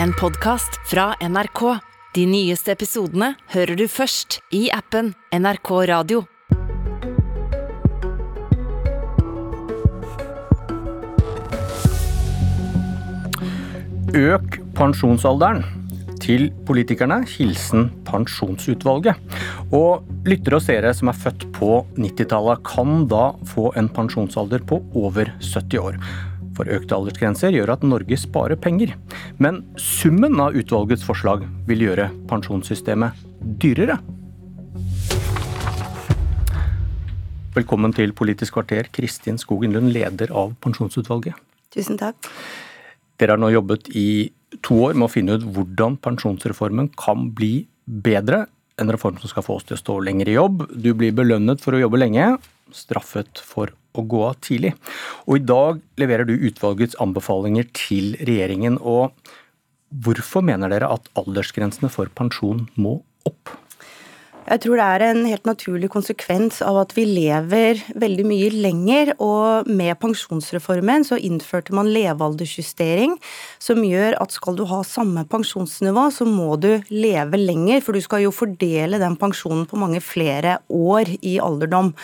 en podkast fra NRK. De nyeste episodene hører du først i appen NRK Radio. Øk pensjonsalderen. Til politikerne, hilsen Pensjonsutvalget. Og lyttere og seere som er født på 90-tallet, kan da få en pensjonsalder på over 70 år. For økte aldersgrenser gjør at Norge sparer penger. Men summen av utvalgets forslag vil gjøre pensjonssystemet dyrere. Velkommen til Politisk kvarter, Kristin Skogen Lund, leder av Pensjonsutvalget. Tusen takk. Dere har nå jobbet i to år med å finne ut hvordan pensjonsreformen kan bli bedre. En reform som skal få oss til å stå lenger i jobb. Du blir belønnet for å jobbe lenge, straffet for å gå av tidlig. Og i dag leverer du utvalgets anbefalinger til regjeringen. Og hvorfor mener dere at aldersgrensene for pensjon må opp? Jeg tror det er en helt naturlig konsekvens av at vi lever veldig mye lenger. Og med pensjonsreformen så innførte man levealdersjustering, som gjør at skal du ha samme pensjonsnivå, så må du leve lenger. For du skal jo fordele den pensjonen på mange flere år i alderdom.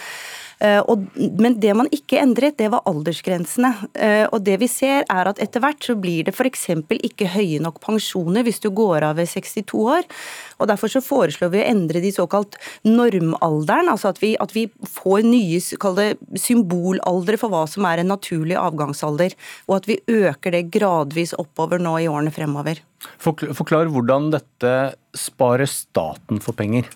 Eh, men det man ikke endret, det var aldersgrensene. Eh, og det vi ser er at etter hvert så blir det f.eks. ikke høye nok pensjoner hvis du går av ved 62 år. Og Derfor så foreslår vi å endre de såkalt normalderen, altså at vi, at vi får nye symbolaldre for hva som er en naturlig avgangsalder. Og at vi øker det gradvis oppover nå i årene fremover. Forklar hvordan dette sparer staten for penger.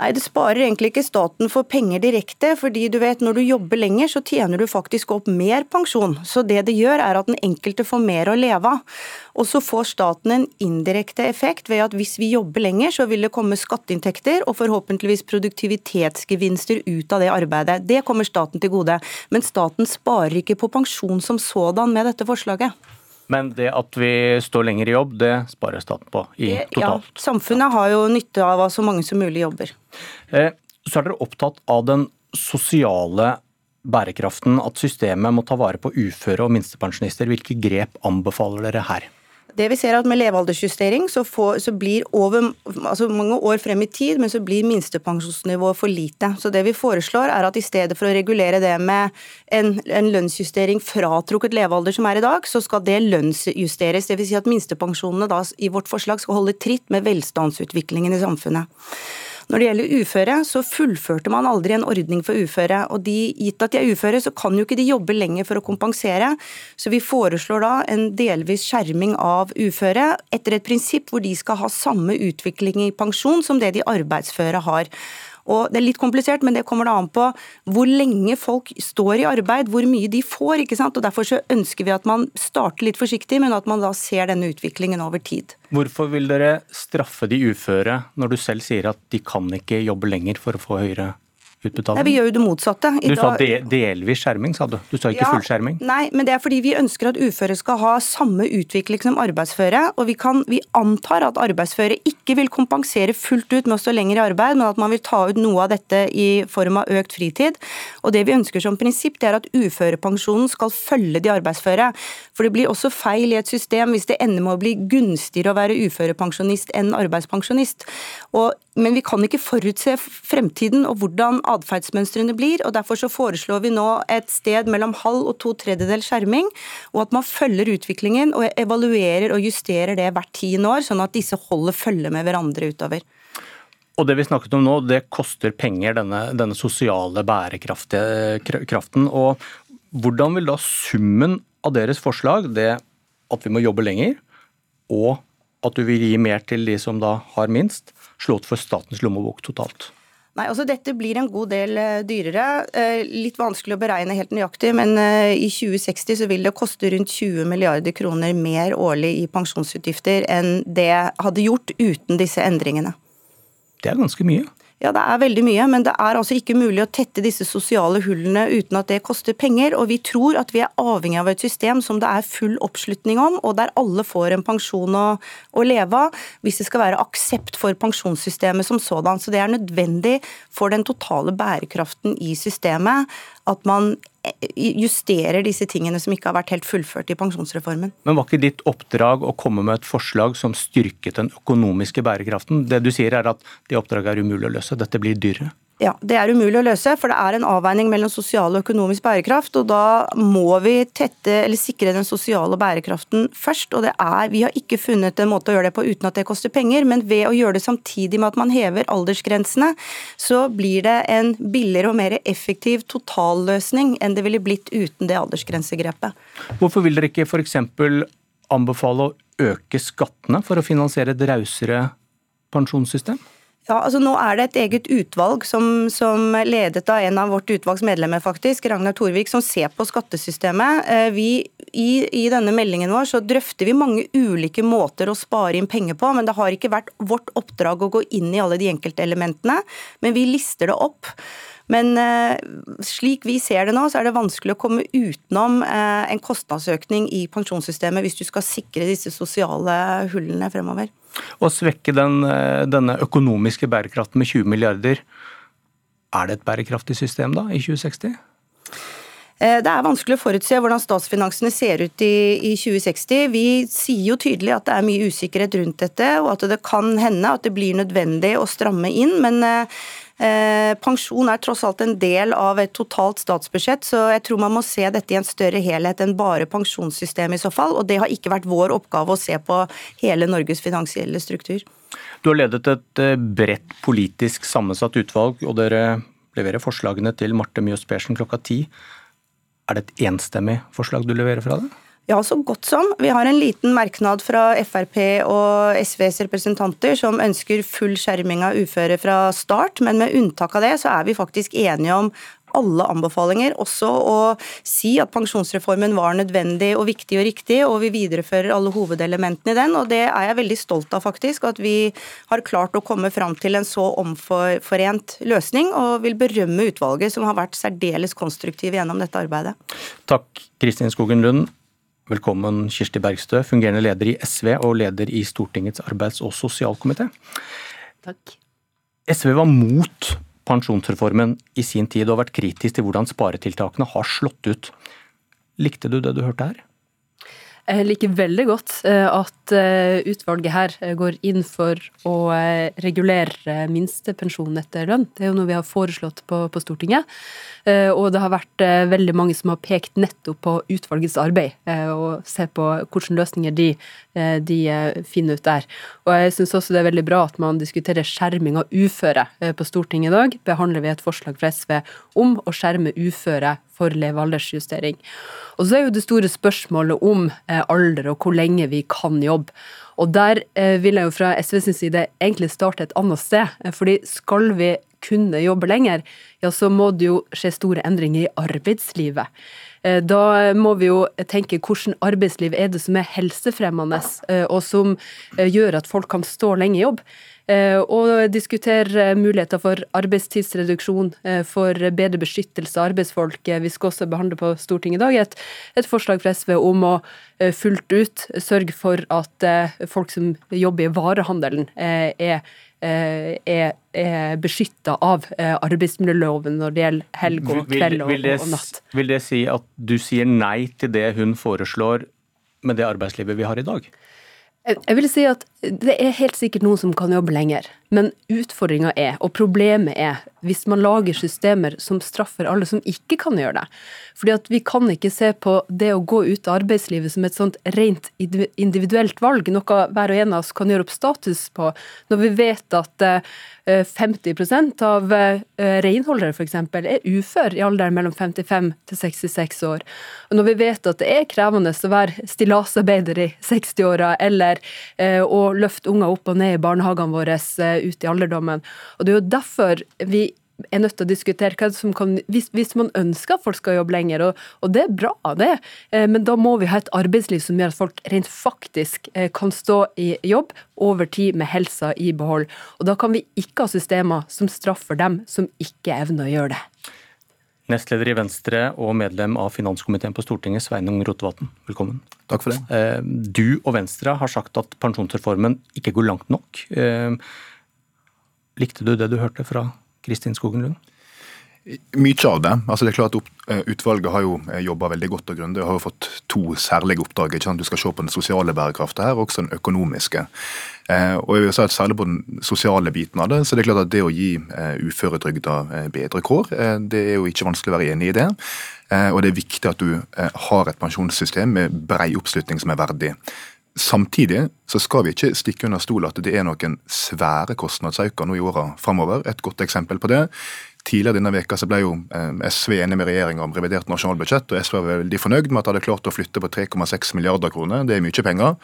Nei, Det sparer egentlig ikke staten for penger direkte, fordi du vet når du jobber lenger, så tjener du faktisk opp mer pensjon. Så det det gjør, er at den enkelte får mer å leve av. Og så får staten en indirekte effekt ved at hvis vi jobber lenger, så vil det komme skatteinntekter og forhåpentligvis produktivitetsgevinster ut av det arbeidet. Det kommer staten til gode. Men staten sparer ikke på pensjon som sådan med dette forslaget. Men det at vi står lenger i jobb, det sparer staten på i totalt. Ja, samfunnet har jo nytte av at så mange som mulig jobber. Eh, så er dere opptatt av den sosiale bærekraften, at systemet må ta vare på uføre og minstepensjonister. Hvilke grep anbefaler dere her? Det vi ser er at Med levealdersjustering så, får, så blir over altså mange år frem i tid, men så blir minstepensjonsnivået for lite. Så Det vi foreslår er at i stedet for å regulere det med en, en lønnsjustering fratrukket levealder som er i dag, så skal det lønnsjusteres. Dvs. Si at minstepensjonene da i vårt forslag skal holde tritt med velstandsutviklingen i samfunnet. Når det gjelder uføre, så fullførte man aldri en ordning for uføre. Og de, gitt at de er uføre, så kan jo ikke de jobbe lenger for å kompensere. Så vi foreslår da en delvis skjerming av uføre etter et prinsipp hvor de skal ha samme utvikling i pensjon som det de arbeidsføre har. Og Det er litt komplisert, men det kommer da an på hvor lenge folk står i arbeid, hvor mye de får. ikke sant? Og Derfor så ønsker vi at man starter litt forsiktig, men at man da ser denne utviklingen over tid. Hvorfor vil dere straffe de uføre når du selv sier at de kan ikke jobbe lenger for å få høyere utbetaling? Nei, vi gjør jo det motsatte. I du sa de, delvis skjerming, sa du. Du sa ikke ja, full skjerming. Nei, men det er fordi vi ønsker at uføre skal ha samme utvikling som arbeidsføre. Og vi, kan, vi antar at arbeidsføre ikke vil kompensere fullt ut med å stå lenger i arbeid, men at man vil ta ut noe av dette i form av økt fritid. Og det vi ønsker som prinsipp, det er at uførepensjonen skal følge de arbeidsføre. For det blir også feil i et system hvis det ender med å bli gunstigere å være uførepensjonist enn arbeidspensjonist. Og men vi kan ikke forutse fremtiden og hvordan atferdsmønstrene blir. og Derfor så foreslår vi nå et sted mellom halv og to tredjedel skjerming, og at man følger utviklingen og evaluerer og justerer det hvert tiende år, sånn at disse holder følge med hverandre utover. Og det vi snakket om nå, det koster penger, denne, denne sosiale bærekraften. Og hvordan vil da summen av deres forslag, det at vi må jobbe lenger, og at du vil gi mer til de som da har minst, slått for statens lommebok totalt? Nei, altså Dette blir en god del uh, dyrere. Uh, litt vanskelig å beregne helt nøyaktig, men uh, i 2060 så vil det koste rundt 20 milliarder kroner mer årlig i pensjonsutgifter enn det hadde gjort uten disse endringene. Det er ganske mye. Ja, det er veldig mye, men det er altså ikke mulig å tette disse sosiale hullene uten at det koster penger. Og vi tror at vi er avhengig av et system som det er full oppslutning om, og der alle får en pensjon å, å leve av, hvis det skal være aksept for pensjonssystemet som sådan. Så det er nødvendig for den totale bærekraften i systemet at man justerer disse tingene som ikke har vært helt fullført i pensjonsreformen. Men var ikke ditt oppdrag å komme med et forslag som styrket den økonomiske bærekraften? Det du sier er at det oppdraget er umulig å løse, dette blir dyrere? Ja, Det er umulig å løse, for det er en avveining mellom sosial og økonomisk bærekraft. og Da må vi tette, eller sikre den sosiale bærekraften først. og det er, Vi har ikke funnet en måte å gjøre det på uten at det koster penger, men ved å gjøre det samtidig med at man hever aldersgrensene, så blir det en billigere og mer effektiv totalløsning enn det ville blitt uten det aldersgrensegrepet. Hvorfor vil dere ikke f.eks. anbefale å øke skattene for å finansiere et rausere pensjonssystem? Ja, altså Nå er det et eget utvalg som, som, ledet av en av vårt utvalgs medlemmer, faktisk, Ragnar Thorvik, som ser på skattesystemet. Eh, vi, i, i, denne meldingen vår så drøfter vi mange ulike måter å spare inn penger på, men det har ikke vært vårt oppdrag å gå inn i alle de enkelte elementene. Men vi lister det opp. Men eh, slik vi ser det nå, så er det vanskelig å komme utenom eh, en kostnadsøkning i pensjonssystemet hvis du skal sikre disse sosiale hullene fremover. Å svekke den, eh, denne økonomiske bærekraften med 20 milliarder, er det et bærekraftig system da, i 2060? Det er vanskelig å forutse hvordan statsfinansene ser ut i, i, 2060. Vi sier jo tydelig at det er mye usikkerhet rundt dette, og at det kan hende at det blir nødvendig å stramme inn. Men Eh, pensjon er tross alt en del av et totalt statsbudsjett, så jeg tror man må se dette i en større helhet enn bare pensjonssystemet i så fall. Og det har ikke vært vår oppgave å se på hele Norges finansielle struktur. Du har ledet et eh, bredt politisk sammensatt utvalg, og dere leverer forslagene til Marte Mjøs Persen klokka ti. Er det et enstemmig forslag du leverer fra det? Ja, så godt som. Vi har en liten merknad fra Frp og SVs representanter som ønsker full skjerming av uføre fra start, men med unntak av det så er vi faktisk enige om alle anbefalinger, også å si at pensjonsreformen var nødvendig og viktig og riktig, og vi viderefører alle hovedelementene i den. og Det er jeg veldig stolt av, faktisk. At vi har klart å komme fram til en så omforent løsning, og vil berømme utvalget som har vært særdeles konstruktive gjennom dette arbeidet. Takk, Kristin Skogen Lund. Velkommen Kirsti Bergstø, fungerende leder i SV og leder i Stortingets arbeids- og sosialkomité. Takk. SV var mot pensjonsreformen i sin tid og har vært kritisk til hvordan sparetiltakene har slått ut. Likte du det du hørte her? Jeg liker veldig godt eh, at eh, utvalget her eh, går inn for å regulere minstepensjon etter lønn. Det er jo noe vi har foreslått på, på, Stortinget. Og det har vært veldig mange som har pekt nettopp på utvalgets arbeid, og se på hvilke løsninger de, de finner ut der. Og jeg syns også det er veldig bra at man diskuterer skjerming av uføre på Stortinget i dag. Behandler vi et forslag fra SV om å skjerme uføre for levealdersjustering. Og så er jo det store spørsmålet om eh, alder og hvor lenge vi kan jobbe. Og der eh, vil jeg jo fra SV sin side egentlig starte et annet sted. Eh, fordi skal vi kunne jobbe lenger, ja så må det jo skje store endringer i arbeidslivet. Da må vi jo tenke hvordan arbeidsliv er det som er helsefremmende, og som gjør at folk kan stå lenge i jobb. Eh, og diskutere muligheter for arbeidstidsreduksjon, eh, for bedre beskyttelse av arbeidsfolk. Eh, vi skal også behandle på Stortinget i dag et, et forslag fra SV om å fullt ut sørge for at folk som jobber i varehandelen, er er, er beskytta av arbeidsmiljøloven når det gjelder helg og kveld og, vil det, og natt. Vil det si at du sier nei til det hun foreslår med det arbeidslivet vi har i dag? Jeg vil si at det er helt sikkert noen som kan jobbe lenger, men utfordringa er, og problemet er, hvis man lager systemer som straffer alle som ikke kan gjøre det. Fordi at vi kan ikke se på det å gå ut av arbeidslivet som et sånt rent individuelt valg, noe hver og en av oss kan gjøre opp status på, når vi vet at 50 eh, av eh, renholdere f.eks. er ufør i alderen mellom 55 til 66 år. Og når vi vet at det er krevende å være stillasarbeider i 60-åra, eller eh, å løfte unger opp og ned i barnehagene våre ut i alderdommen. Og Det er jo derfor vi er nødt til å diskutere hva som kan Hvis, hvis man ønsker at folk skal jobbe lenger, og, og, det er bra, det, eh, men da må vi ha et arbeidsliv som gjør at folk rent faktisk eh, kan stå i jobb over tid med helsa i behold. Og da kan vi ikke ha systemer som straffer dem som ikke evner å gjøre det. Nestleder i Venstre og medlem av finanskomiteen på Stortinget, Sveinung Rotevatn, velkommen. Takk for det. Eh, du og Venstre har sagt at pensjonsreformen ikke går langt nok. Likte du det du hørte fra Kristin Skogen Lund? Mye av det. Altså det er klart at Utvalget har jo jobba veldig godt og grundig og har jo fått to særlige oppdrag. Ikke sant? Du skal se på den sosiale bærekraften her, og også den økonomiske. Og jeg vil si at Særlig på den sosiale biten av det, så det er klart at det å gi uføretrygda bedre kår, det er jo ikke vanskelig å være enig i det. Og det er viktig at du har et pensjonssystem med brei oppslutning som er verdig. Samtidig så skal vi ikke stikke under stol at det er noen svære kostnadsøkninger nå i åra framover. Et godt eksempel på det. Tidligere denne veka så ble jo eh, SV enig med regjeringa om revidert nasjonalbudsjett, og SV var veldig fornøyd med at de hadde klart å flytte på 3,6 milliarder kroner. Det er mye penger.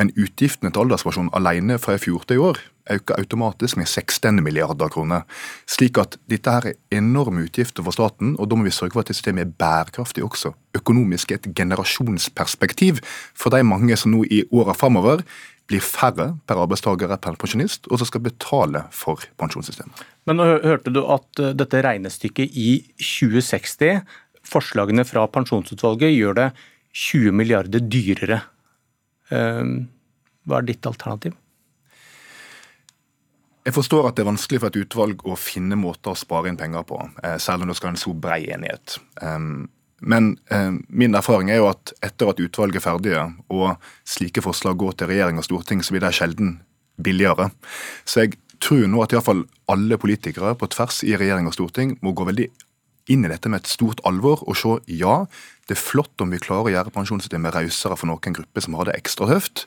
Men utgiftene til alderspensjon alene fra i fjor til i år øker automatisk med 16 milliarder kroner. Slik at dette her er enorme utgifter for staten, og da må vi sørge for at systemet er bærekraftig også. Økonomisk et generasjonsperspektiv for de mange som nå i åra framover blir færre per arbeidstaker per pensjonist, og som skal betale for pensjonssystemet. Men nå hørte du at eh, dette regnestykket i 2060, forslagene fra pensjonsutvalget, gjør det 20 milliarder dyrere Ehm, hva er ditt alternativ? Jeg forstår at det er vanskelig for et utvalg å finne måter å spare inn penger på, eh, selv om det skal være en så brei enighet. Men eh, min erfaring er jo at etter at utvalget er ferdige, og slike forslag går til regjering og storting, så blir det sjelden billigere. Så jeg tror nå at iallfall alle politikere på tvers i regjering og storting må gå veldig inn i dette med et stort alvor og se ja, det er flott om vi klarer å gjøre pensjonssystemet rausere for noen grupper som har det ekstra tøft,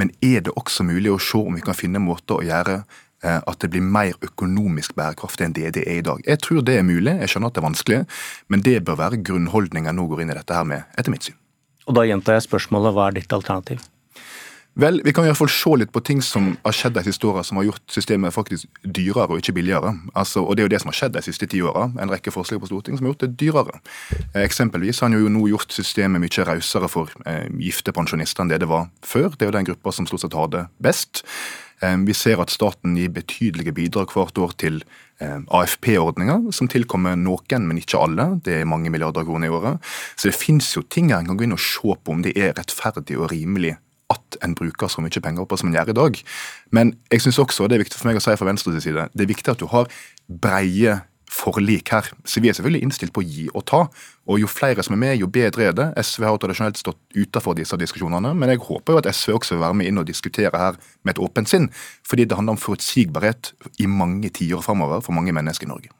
men er det også mulig å se om vi kan finne måter å gjøre at det blir mer økonomisk bærekraftig enn det det er i dag. Jeg tror det er mulig, jeg skjønner at det er vanskelig, men det bør være grunnholdninga nå går inn i dette her med, etter mitt syn. Og da gjentar jeg spørsmålet, hva er ditt alternativ? Vel, Vi kan i hvert fall se litt på ting som har skjedd de siste åra som har gjort systemet faktisk dyrere og ikke billigere. Altså, og Det er jo det som har skjedd de siste ti åra. En rekke forslag på Stortinget som har gjort det dyrere. Eh, eksempelvis har han jo nå gjort systemet mye rausere for eh, gifte pensjonister enn det det var før. Det er jo den gruppa som stort sett har det best. Eh, vi ser at staten gir betydelige bidrag hvert år til eh, AFP-ordninga, som tilkommer noen, men ikke alle. Det er mange milliarder kroner i året. Så det finnes jo ting her en kan gå inn og se på om det er rettferdig og rimelig at en bruker så mye penger på som en gjør i dag. Men jeg synes også, det er viktig for meg å si fra Venstres side, det er viktig at du har breie forlik her. Så vi er selvfølgelig innstilt på å gi og ta. Og jo flere som er med, jo bedre er det. SV har tradisjonelt stått utenfor disse diskusjonene, men jeg håper jo at SV også vil være med inn og diskutere her med et åpent sinn. Fordi det handler om forutsigbarhet i mange tiår framover for mange mennesker i Norge.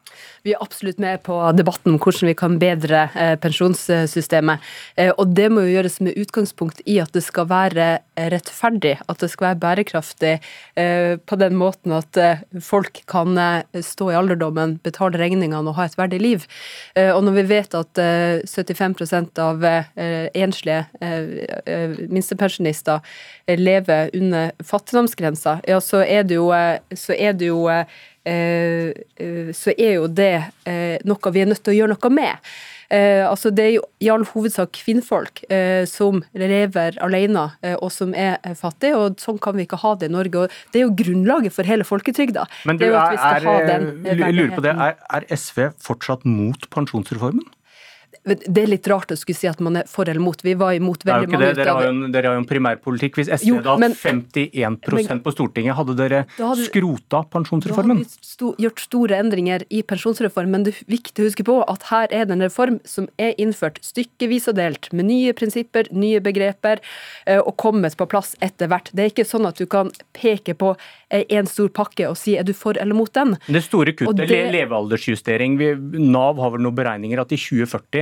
Vi er absolutt med på debatten om hvordan vi kan bedre eh, pensjonssystemet. Eh, og det må jo gjøres med utgangspunkt i at det skal være rettferdig, at det skal være bærekraftig eh, på den måten at folk kan stå i alderdommen, betale regningene og ha et verdig liv. Og når vi vet at 75% av enslige minstepensjonister lever under fattigdomsgrensa, ja, så er det jo, så er det jo Eh, eh, så er jo det eh, noe vi er nødt til å gjøre noe med. Eh, altså Det er jo i all hovedsak kvinnfolk eh, som lever alene eh, og som er fattige, og sånn kan vi ikke ha det i Norge. og Det er jo grunnlaget for hele folketrygda. Men du, er, er, lurer på det, er, er SV fortsatt mot pensjonsreformen? Det er litt rart å skulle si at man er for eller mot. Vi var imot veldig mange utgaver. Dere har, jo en, dere har jo en primærpolitikk. Hvis SV jo, hadde hatt 51 men, på Stortinget, hadde dere hadde, skrota pensjonsreformen? Da hadde vi sto, gjort store endringer i pensjonsreformen, men det er viktig å huske på at her er det en reform som er innført stykkevis og delt, med nye prinsipper, nye begreper, eh, og kommet på plass etter hvert. Det er ikke sånn at du kan peke på en stor pakke og si er du for eller mot den. Det store kuttet, det, levealdersjustering. Nav har vel noen beregninger at i 2040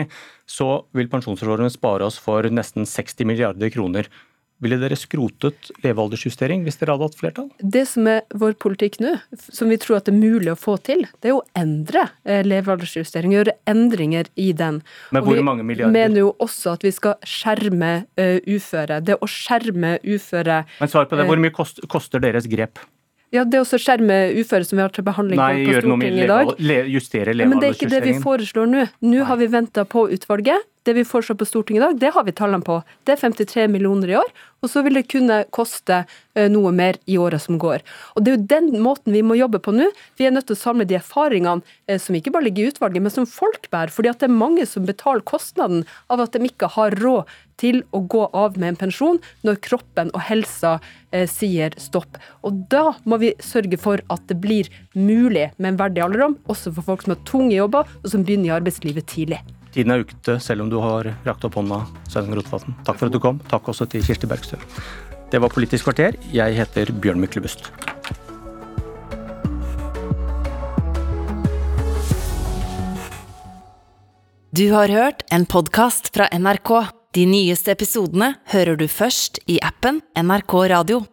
så vil pensjonsreformen spare oss for nesten 60 milliarder kroner. Ville dere skrotet levealdersjustering hvis dere hadde hatt flertall? Det som er vår politikk nå, som vi tror at det er mulig å få til, det er å endre eh, levealdersjustering, gjøre endringer i den. Men hvor mange milliarder? Vi mener jo også at vi skal skjerme uh, uføre. Det å skjerme uføre Men svar på det, hvor mye koster deres grep? Ja, Det å skjerme uføre som vi har til behandling Nei, på, på Stortinget i dag. Justere levealdersjusteringen. Men det er ikke det vi foreslår nå. Nå har vi venta på utvalget. Det vi foreslår på Stortinget i dag, det har vi tallene på. Det er 53 millioner i år, og så vil det kunne koste eh, noe mer i året som går. Og Det er jo den måten vi må jobbe på nå. Vi er nødt til å samle de erfaringene eh, som ikke bare ligger i utvalget, men som folk bærer. fordi at det er mange som betaler kostnaden av at de ikke har råd til å gå av med en pensjon når kroppen og helsa eh, sier stopp. Og Da må vi sørge for at det blir mulig med en verdig alderdom, også for folk som har tunge jobber og som begynner i arbeidslivet tidlig. Tiden er ute, selv om du har rakt opp hånda, Sveinung Rotevatn. Takk for at du kom. Takk også til Kirsti Bergstø. Det var Politisk kvarter. Jeg heter Bjørn Myklebust. Du har hørt en podkast fra NRK. De nyeste episodene hører du først i appen NRK Radio.